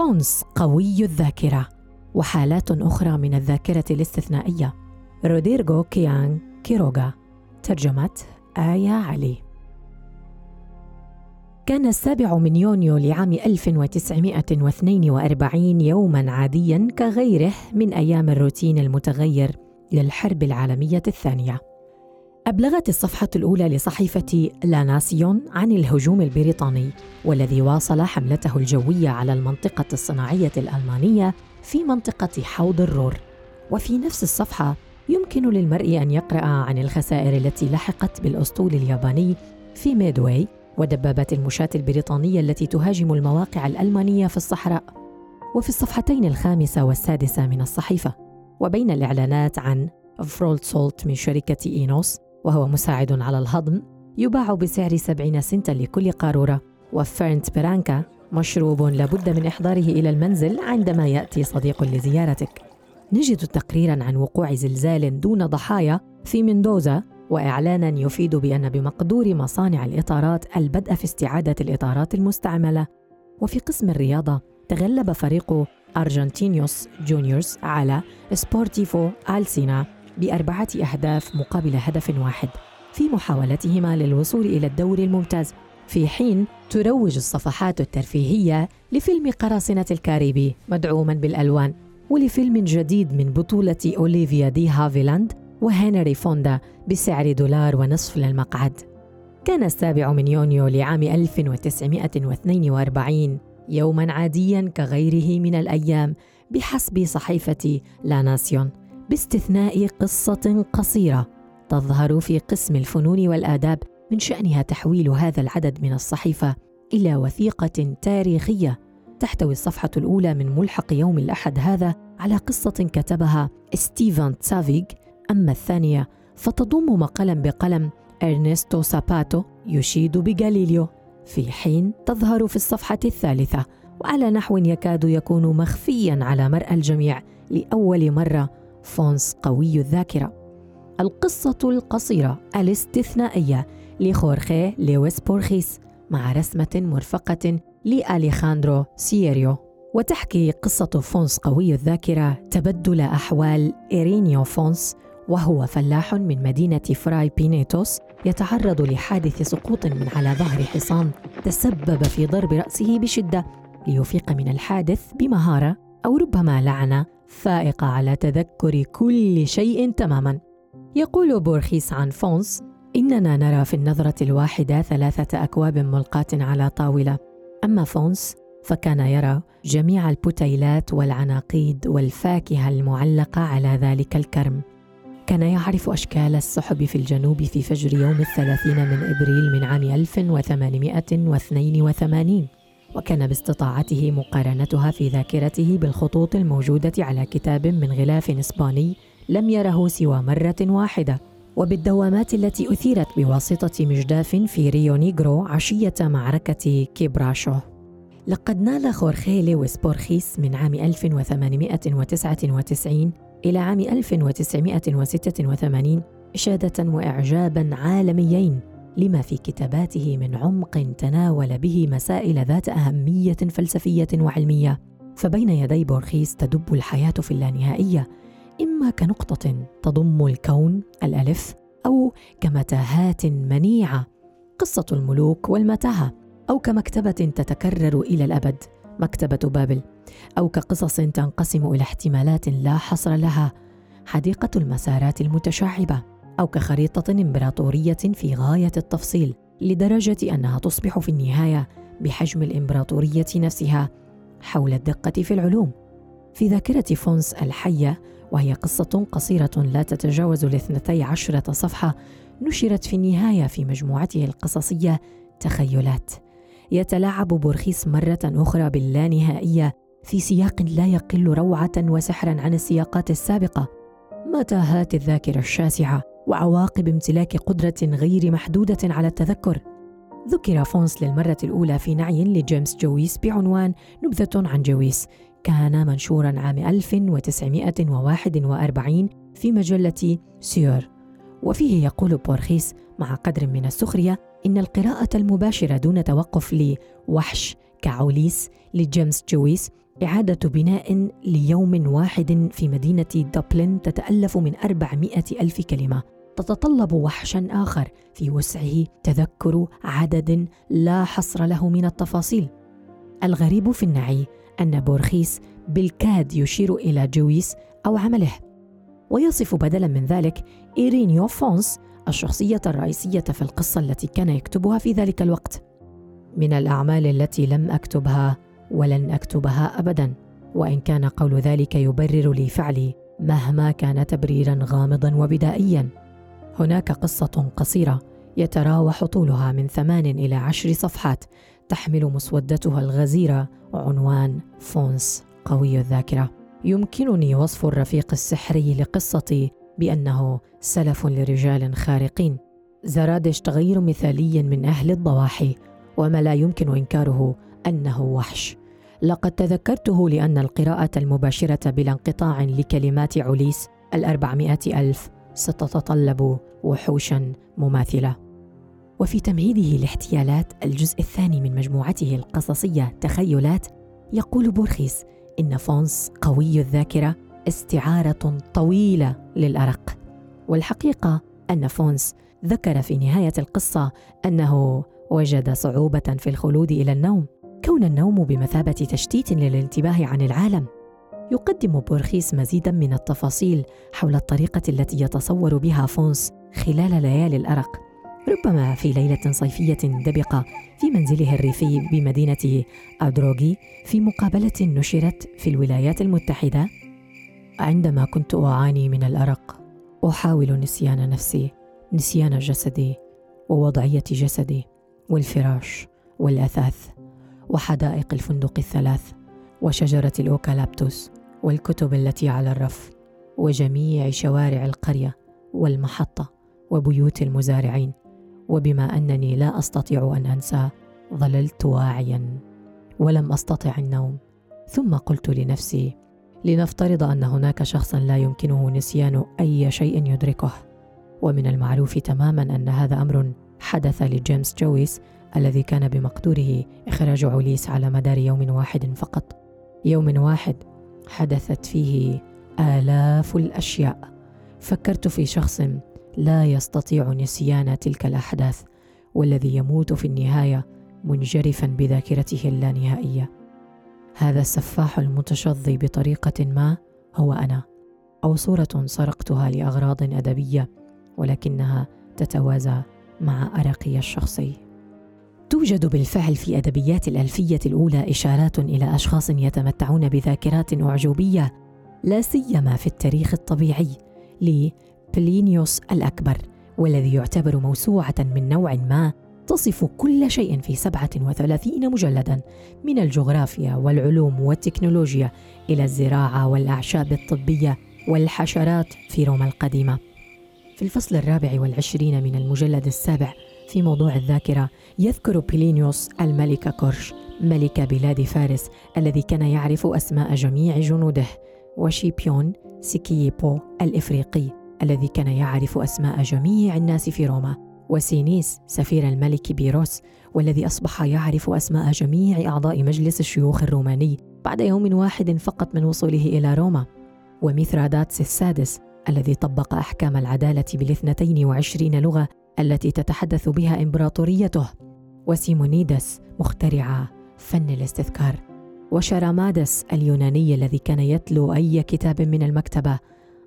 فونس قوي الذاكرة وحالات أخرى من الذاكرة الاستثنائية. رودريغو كيان كيروغا. ترجمة آية علي. كان السابع من يونيو لعام 1942 يوما عاديا كغيره من أيام الروتين المتغير للحرب العالمية الثانية. أبلغت الصفحة الأولى لصحيفة لا ناسيون عن الهجوم البريطاني والذي واصل حملته الجوية على المنطقة الصناعية الألمانية في منطقة حوض الرور. وفي نفس الصفحة يمكن للمرء أن يقرأ عن الخسائر التي لحقت بالأسطول الياباني في ميدواي ودبابات المشاة البريطانية التي تهاجم المواقع الألمانية في الصحراء. وفي الصفحتين الخامسة والسادسة من الصحيفة وبين الإعلانات عن Fruit Salt من شركة إينوس وهو مساعد على الهضم يباع بسعر 70 سنتا لكل قارورة. وفيرنت برانكا مشروب لابد من إحضاره إلى المنزل عندما يأتي صديق لزيارتك. نجد تقريرا عن وقوع زلزال دون ضحايا في مندوزا وإعلانا يفيد بأن بمقدور مصانع الإطارات البدء في استعادة الإطارات المستعملة. وفي قسم الرياضة تغلب فريق أرجنتينيوس جونيورز على سبورتيفو ألسينا. بأربعة أهداف مقابل هدف واحد في محاولتهما للوصول إلى الدوري الممتاز. في حين تروج الصفحات الترفيهية لفيلم قراصنة الكاريبي مدعوما بالألوان ولفيلم جديد من بطولة أوليفيا دي هافيلاند وهنري فوندا بسعر دولار ونصف للمقعد. كان السابع من يونيو لعام 1942 يوما عاديا كغيره من الأيام بحسب صحيفة لا ناسيون. باستثناء قصة قصيرة تظهر في قسم الفنون والآداب من شأنها تحويل هذا العدد من الصحيفة إلى وثيقة تاريخية تحتوي الصفحة الأولى من ملحق يوم الأحد هذا على قصة كتبها ستيفن تسفايغ أما الثانية فتضم مقالا بقلم إرنستو ساباتو يشيد بجاليليو في حين تظهر في الصفحة الثالثة وعلى نحو يكاد يكون مخفيا على مرأى الجميع لأول مرة فونس قوي الذاكرة. القصة القصيرة الاستثنائية لخورخي لويس بورخيس مع رسمة مرفقة لأليخاندرو سييريو. وتحكي قصة فونس قوي الذاكرة تبدل أحوال إيرينيو فونس وهو فلاح من مدينة فراي بينيتوس يتعرض لحادث سقوط من على ظهر حصان تسبب في ضرب رأسه بشدة ليفيق من الحادث بمهارة أو ربما لعنة فائقة على تذكر كل شيء تماما. يقول بورخيس عن فونس إننا نرى في النظرة الواحدة ثلاثة أكواب ملقاة على طاولة. أما فونس فكان يرى جميع البتيلات والعناقيد والفاكهة المعلقة على ذلك الكرم. كان يعرف أشكال السحب في الجنوب في فجر يوم الثلاثين من إبريل من عام 1882 وكان باستطاعته مقارنتها في ذاكرته بالخطوط الموجودة على كتاب من غلاف إسباني لم يره سوى مرة واحدة وبالدوامات التي أثيرت بواسطة مجداف في ريو نيغرو عشية معركة كيبراشو. لقد نال خورخي لويس بورخيس من عام 1899 إلى عام 1986 إشادة وإعجابا عالميين. لما في كتاباته من عمق تناول به مسائل ذات أهمية فلسفية وعلمية. فبين يدي بورخيس تدب الحياة في اللانهائية إما كنقطة تضم الكون الألف أو كمتاهات منيعة قصة الملوك والمتاهة أو كمكتبة تتكرر إلى الأبد مكتبة بابل أو كقصص تنقسم إلى احتمالات لا حصر لها حديقة المسارات المتشعبة. أو كخريطة إمبراطورية في غاية التفصيل لدرجة أنها تصبح في النهاية بحجم الإمبراطورية نفسها حول الدقة في العلوم. في ذاكرة فونس الحية وهي قصة قصيرة لا تتجاوز الاثنتي عشرة صفحة نشرت في النهاية في مجموعته القصصية تخيلات. يتلاعب بورخيس مرة أخرى باللانهائية في سياق لا يقل روعة وسحرا عن السياقات السابقة. متاهات الذاكرة الشاسعة؟ وعواقب امتلاك قدرة غير محدودة على التذكر. ذكر فونس للمرة الأولى في نعي لجيمس جويس بعنوان نبذة عن جويس. كان منشورا عام 1941 في مجلة سيور. وفيه يقول بورخيس مع قدر من السخرية إن القراءة المباشرة دون توقف لوحش كعوليس لجيمس جويس إعادة بناء ليوم واحد في مدينة دبلن تتألف من أربعمائة ألف كلمة. تتطلب وحشا آخر. في وسعه تذكر عدد لا حصر له من التفاصيل. الغريب في النعي أن بورخيس بالكاد يشير إلى جويس أو عمله. ويصف بدلا من ذلك إيرينيو فونس الشخصية الرئيسية في القصة التي كان يكتبها في ذلك الوقت. من الأعمال التي لم أكتبها ولن أكتبها أبدا. وإن كان قول ذلك يبرر لي فعلي مهما كان تبريرا غامضا وبدائيا. هناك قصة قصيرة يتراوح طولها من ثمان إلى عشر صفحات تحمل مسودتها الغزيرة عنوان فونس قوي الذاكرة. يمكنني وصف الرفيق السحري لقصتي بأنه سلف لرجال خارقين. زرادش تغير مثالي من أهل الضواحي وما لا يمكن إنكاره أنه وحش. لقد تذكرته لأن القراءة المباشرة بلا انقطاع لكلمات عليس الأربعمائة ألف ستتطلب وحوشا مماثلة. وفي تمهيده لاحتيالات الجزء الثاني من مجموعته القصصية تخيلات يقول بورخيس إن فونس قوي الذاكرة استعارة طويلة للأرق. والحقيقة أن فونس ذكر في نهاية القصة أنه وجد صعوبة في الخلود إلى النوم كون النوم بمثابة تشتيت للانتباه عن العالم. يقدم بورخيس مزيدا من التفاصيل حول الطريقة التي يتصور بها فونس خلال ليالي الأرق. ربما في ليلة صيفية دبقة في منزله الريفي بمدينة أدروغي في مقابلة نشرت في الولايات المتحدة. عندما كنت أعاني من الأرق أحاول نسيان نفسي نسيان جسدي ووضعية جسدي والفراش والأثاث وحدائق الفندق الثلاث وشجرة الأوكالابتوس. والكتب التي على الرف وجميع شوارع القرية والمحطة وبيوت المزارعين وبما أنني لا أستطيع أن أنسى ظللت واعيا ولم أستطع النوم. ثم قلت لنفسي لنفترض أن هناك شخصا لا يمكنه نسيان أي شيء يدركه. ومن المعروف تماما أن هذا أمر حدث لجيمس جويس الذي كان بمقدوره إخراج عليس على مدار يوم واحد فقط. يوم واحد حدثت فيه آلاف الأشياء. فكرت في شخص لا يستطيع نسيان تلك الأحداث والذي يموت في النهاية منجرفا بذاكرته اللانهائية. هذا السفاح المتشظي بطريقة ما هو أنا أو صورة سرقتها لأغراض أدبية ولكنها تتوازى مع أرقي الشخصي توجد بالفعل في أدبيات الألفية الأولى إشارات إلى أشخاص يتمتعون بذاكرات أعجوبية لا سيما في التاريخ الطبيعي لبلينيوس الأكبر والذي يعتبر موسوعة من نوع ما تصف كل شيء في 37 مجلدا من الجغرافيا والعلوم والتكنولوجيا إلى الزراعة والأعشاب الطبية والحشرات في روما القديمة. في الفصل الرابع والعشرين من المجلد السابع في موضوع الذاكرة يذكر بيلينيوس الملك كورش ملك بلاد فارس الذي كان يعرف أسماء جميع جنوده وشيبيون سيكييبو الإفريقي الذي كان يعرف أسماء جميع الناس في روما وسينيس سفير الملك بيروس والذي أصبح يعرف أسماء جميع أعضاء مجلس الشيوخ الروماني بعد يوم واحد فقط من وصوله إلى روما وميثراداتس السادس الذي طبق أحكام العدالة بالاثنتين وعشرين لغة التي تتحدث بها إمبراطوريته وسيمونيدس مخترع فن الاستذكار. وشرامادس اليوناني الذي كان يتلو أي كتاب من المكتبة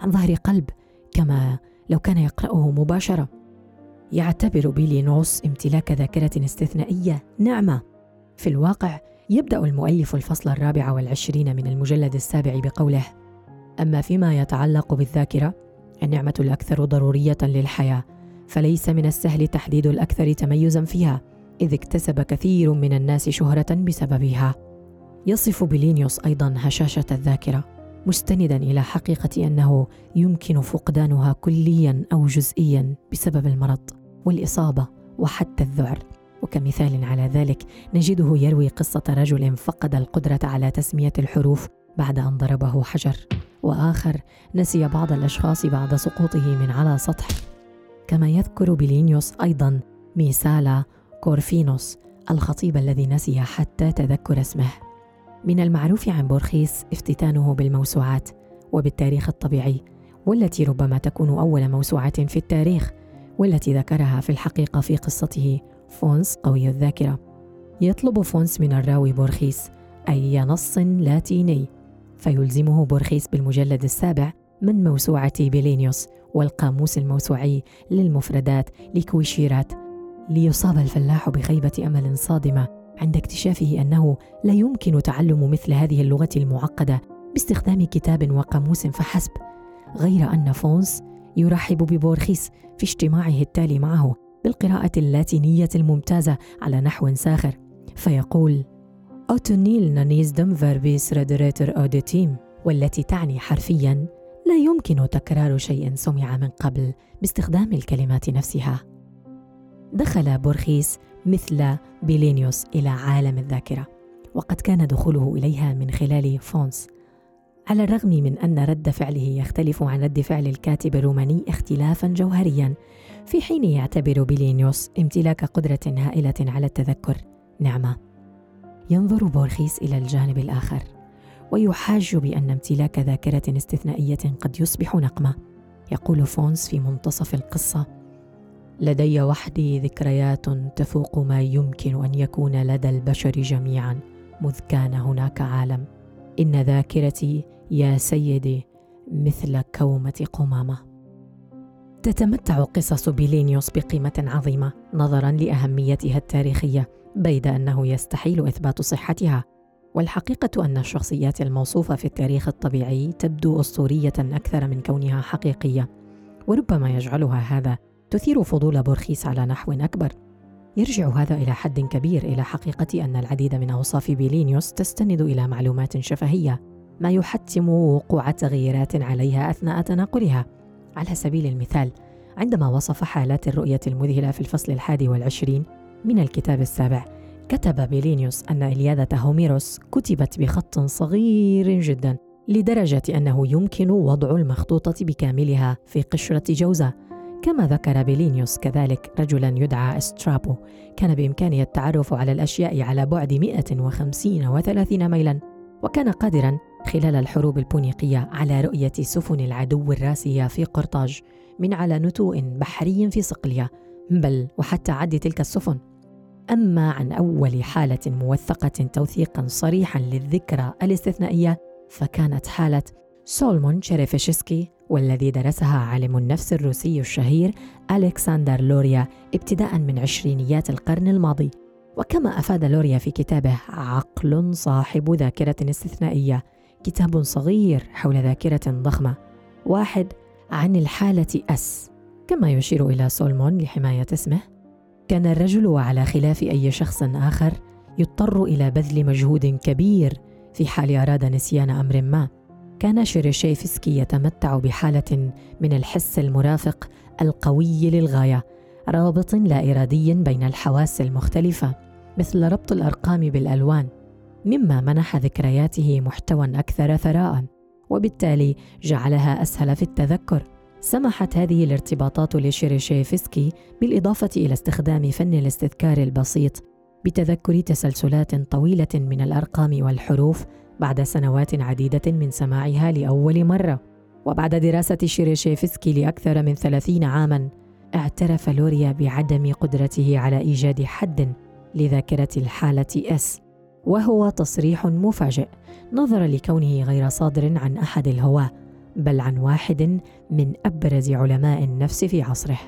عن ظهر قلب كما لو كان يقرأه مباشرة. يعتبر بيلينوس امتلاك ذاكرة استثنائية نعمة في الواقع يبدأ المؤلف الفصل الرابع والعشرين من المجلد السابع بقوله أما فيما يتعلق بالذاكرة النعمة الأكثر ضرورية للحياة فليس من السهل تحديد الأكثر تميزا فيها إذ اكتسب كثير من الناس شهرة بسببها. يصف بلينيوس أيضا هشاشة الذاكرة مستندا إلى حقيقة أنه يمكن فقدانها كليا أو جزئيا بسبب المرض والإصابة وحتى الذعر. وكمثال على ذلك نجده يروي قصة رجل فقد القدرة على تسمية الحروف بعد أن ضربه حجر وآخر نسي بعض الأشخاص بعد سقوطه من على سطح. كما يذكر بلينيوس أيضا ميسالا كورفينوس الخطيب الذي نسي حتى تذكر اسمه. من المعروف عن بورخيس افتتانه بالموسوعات وبالتاريخ الطبيعي والتي ربما تكون أول موسوعة في التاريخ والتي ذكرها في الحقيقة في قصته فونس قوي الذاكرة. يطلب فونس من الراوي بورخيس أي نص لاتيني فيلزمه بورخيس بالمجلد السابع من موسوعة بيلينيوس والقاموس الموسوعي للمفردات لكويشيرات ليصاب الفلاح بخيبة أمل صادمة عند اكتشافه أنه لا يمكن تعلم مثل هذه اللغة المعقدة باستخدام كتاب وقاموس فحسب غير أن فونس يرحب ببورخيس في اجتماعه التالي معه بالقراءة اللاتينية الممتازة على نحو ساخر فيقول ut nihil non iisdem verbis redderetur auditum والتي تعني حرفيا لا يمكن تكرار شيء سمع من قبل باستخدام الكلمات نفسها. دخل بورخيس مثل بيلينيوس إلى عالم الذاكرة وقد كان دخوله إليها من خلال فونس على الرغم من أن رد فعله يختلف عن رد فعل الكاتب الروماني اختلافا جوهريا في حين يعتبر بيلينيوس امتلاك قدرة هائلة على التذكر. نعمة. ينظر بورخيس إلى الجانب الآخر. ويحاج بأن امتلاك ذاكرة استثنائية قد يصبح نقمة يقول فونس في منتصف القصة. لدي وحدي ذكريات تفوق ما يمكن أن يكون لدى البشر جميعا مذ كان هناك عالم. إن ذاكرتي يا سيدي مثل كومة قمامة. تتمتع قصص بيلينيوس بقيمة عظيمة نظرا لأهميتها التاريخية بيد أنه يستحيل إثبات صحتها. والحقيقة أن الشخصيات الموصوفة في التاريخ الطبيعي تبدو أسطورية أكثر من كونها حقيقية وربما يجعلها هذا تثير فضول بورخيس على نحو أكبر. يرجع هذا إلى حد كبير إلى حقيقة أن العديد من أوصاف بيلينيوس تستند إلى معلومات شفهية ما يحتم وقوع تغييرات عليها أثناء تناقلها. على سبيل المثال عندما وصف حالات الرؤية المذهلة في الفصل الحادي والعشرين من الكتاب السابع كتب بيلينيوس أن إلياذة هوميروس كتبت بخط صغير جدا لدرجة أنه يمكن وضع المخطوطة بكاملها في قشرة جوزة. كما ذكر بيلينيوس كذلك رجلا يدعى إسترابو كان بإمكانه التعرف على الأشياء على بعد 150 و30 ميلا. وكان قادرا خلال الحروب البونيقية على رؤية سفن العدو الراسية في قرطاج من على نتوء بحري في صقلية بل وحتى عد تلك السفن. أما عن أول حالة موثقة توثيقا صريحا للذكرى الاستثنائية فكانت حالة سولمون شيريفيشسكي والذي درسها عالم النفس الروسي الشهير ألكسندر لوريا ابتداء من عشرينيات القرن الماضي. وكما أفاد لوريا في كتابه عقل صاحب ذاكرة استثنائية كتاب صغير حول ذاكرة ضخمة واحد عن الحالة S كما يشير إلى سولمون لحماية اسمه. كان الرجل وعلى خلاف أي شخص آخر يضطر إلى بذل مجهود كبير في حال أراد نسيان أمر ما. كان شيريشيفسكي يتمتع بحالة من الحس المرافق القوي للغاية رابط لا إرادي بين الحواس المختلفة مثل ربط الأرقام بالألوان مما منح ذكرياته محتوى أكثر ثراء وبالتالي جعلها أسهل في التذكر. سمحت هذه الارتباطات لشيريشيفسكي بالإضافة إلى استخدام فن الاستذكار البسيط بتذكر تسلسلات طويلة من الأرقام والحروف بعد سنوات عديدة من سماعها لأول مرة. وبعد دراسة شيريشيفسكي لأكثر من ثلاثين عاماً اعترف لوريا بعدم قدرته على إيجاد حد لذاكرة الحالة S وهو تصريح مفاجئ نظرا لكونه غير صادر عن أحد الهواة. بل عن واحد من أبرز علماء النفس في عصره.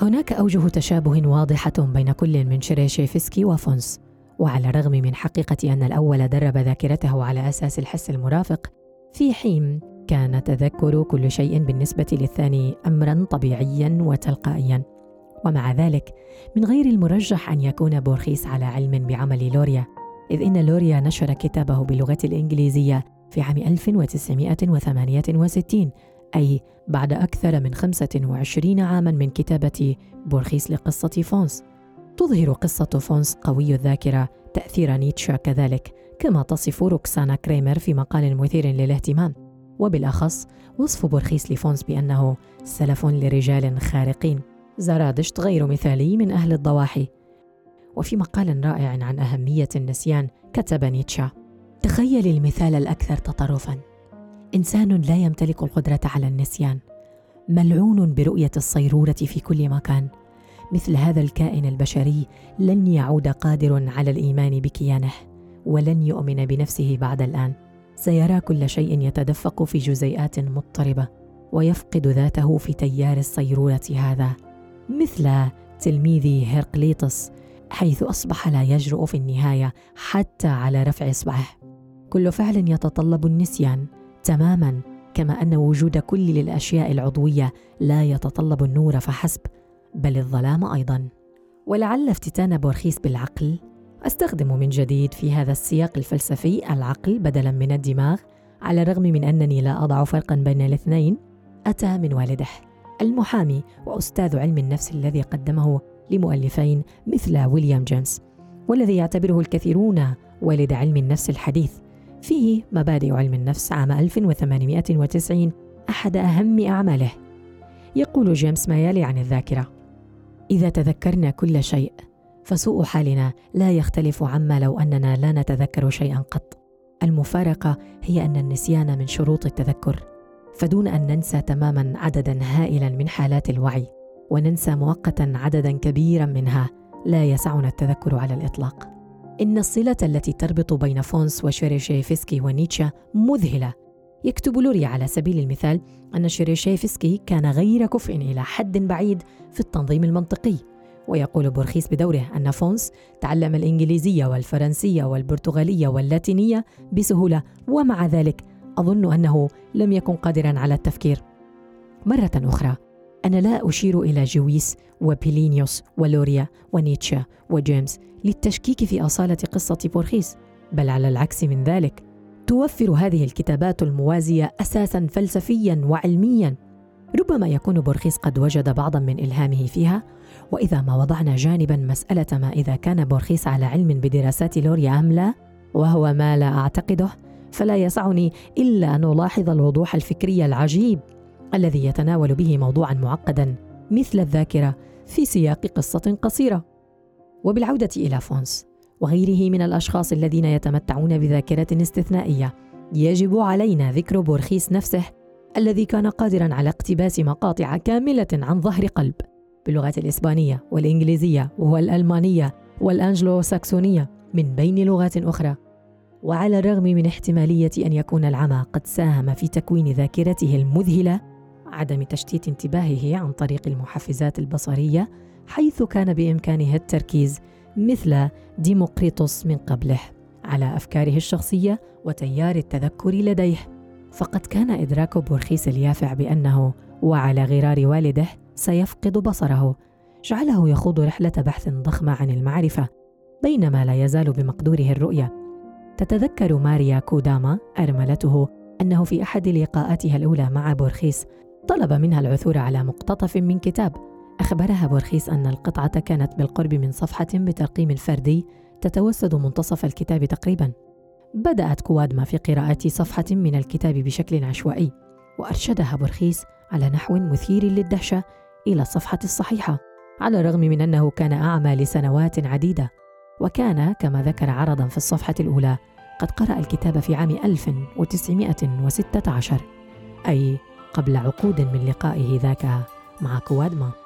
هناك أوجه تشابه واضحة بين كل من شيريشيفسكي وفونس وعلى الرغم من حقيقة أن الأول درب ذاكرته على أساس الحس المرافق في حين كان تذكر كل شيء بالنسبة للثاني أمرا طبيعيا وتلقائيا. ومع ذلك من غير المرجح أن يكون بورخيس على علم بعمل لوريا إذ إن لوريا نشر كتابه باللغة الإنجليزية في عام 1968 أي بعد أكثر من 25 عاما من كتابة بورخيس لقصة فونس. تظهر قصة فونس قوي الذاكرة تأثير نيتشه كذلك كما تصف روكسانا كريمر في مقال مثير للاهتمام. وبالأخص وصف بورخيس لفونس بأنه سلف لرجال خارقين. زرادشت غير مثالي من أهل الضواحي. وفي مقال رائع عن أهمية النسيان كتب نيتشه تخيل المثال الأكثر تطرفاً. إنسان لا يمتلك القدرة على النسيان ملعون برؤية الصيرورة في كل مكان. مثل هذا الكائن البشري لن يعود قادر على الإيمان بكيانه ولن يؤمن بنفسه بعد الآن. سيرى كل شيء يتدفق في جزيئات مضطربة ويفقد ذاته في تيار الصيرورة هذا. مثل تلميذ هرقليطس حيث أصبح لا يجرؤ في النهاية حتى على رفع إصبعه. كل فعل يتطلب النسيان. تماما كما أن وجود كل الأشياء العضوية لا يتطلب النور فحسب بل الظلام أيضا. ولعل افتتان بورخيس بالعقل. أستخدم من جديد في هذا السياق الفلسفي العقل بدلا من الدماغ على الرغم من أنني لا أضع فرقا بين الاثنين. أتى من والده المحامي وأستاذ علم النفس الذي قدمه لمؤلفين مثل ويليام جيمس والذي يعتبره الكثيرون والد علم النفس الحديث. فيه مبادئ علم النفس عام 1890 أحد أهم أعماله. يقول جيمس ما يلي عن الذاكرة إذا تذكرنا كل شيء فسوء حالنا لا يختلف عما لو أننا لا نتذكر شيئا قط. المفارقة هي أن النسيان من شروط التذكر فدون أن ننسى تماما عددا هائلا من حالات الوعي وننسى مؤقتا عددا كبيرا منها لا يسعنا التذكر على الإطلاق. إن الصلة التي تربط بين فونس وشيريشيفسكي ونيتشه مذهلة. يكتب لوريا على سبيل المثال أن شيريشيفسكي كان غير كفء إلى حد بعيد في التنظيم المنطقي. ويقول بورخيس بدوره أن فونس تعلم الإنجليزية والفرنسية والبرتغالية واللاتينية بسهولة ومع ذلك أظن أنه لم يكن قادرا على التفكير. مرة أخرى أنا لا أشير إلى جويس وبيلينيوس ولوريا ونيتشه وجيمس للتشكيك في أصالة قصة بورخيس بل على العكس من ذلك. توفر هذه الكتابات الموازية أساسا فلسفيا وعلميا. ربما يكون بورخيس قد وجد بعضا من إلهامه فيها وإذا ما وضعنا جانبا مسألة ما إذا كان بورخيس على علم بدراسات لوريا أم لا وهو ما لا أعتقده فلا يسعني إلا أن ألاحظ الوضوح الفكري العجيب. الذي يتناول به موضوعا معقدا مثل الذاكرة في سياق قصة قصيرة. وبالعودة إلى فونس وغيره من الأشخاص الذين يتمتعون بذاكرة استثنائية يجب علينا ذكر بورخيس نفسه الذي كان قادرا على اقتباس مقاطع كاملة عن ظهر قلب باللغات الإسبانية والإنجليزية والألمانية والأنجلو ساكسونية من بين لغات أخرى. وعلى الرغم من احتمالية أن يكون العمى قد ساهم في تكوين ذاكرته المذهلة عدم تشتيت انتباهه عن طريق المحفزات البصرية حيث كان بإمكانه التركيز مثل ديموقريطوس من قبله على أفكاره الشخصية وتيار التذكر لديه. فقد كان إدراك بورخيس اليافع بأنه وعلى غرار والده سيفقد بصره. جعله يخوض رحلة بحث ضخمة عن المعرفة بينما لا يزال بمقدوره الرؤية. تتذكر ماريا كوداما أرملته أنه في أحد لقاءاتها الأولى مع بورخيس طلب منها العثور على مقتطف من كتاب. أخبرها بورخيس أن القطعة كانت بالقرب من صفحة بترقيم فردي تتوسد منتصف الكتاب تقريبا. بدأت كوادما في قراءة صفحة من الكتاب بشكل عشوائي وأرشدها بورخيس على نحو مثير للدهشة إلى الصفحة الصحيحة على الرغم من أنه كان أعمى لسنوات عديدة. وكان كما ذكر عرضا في الصفحة الأولى قد قرأ الكتاب في عام 1916 أي قبل عقود من لقائه ذاك مع كوادما.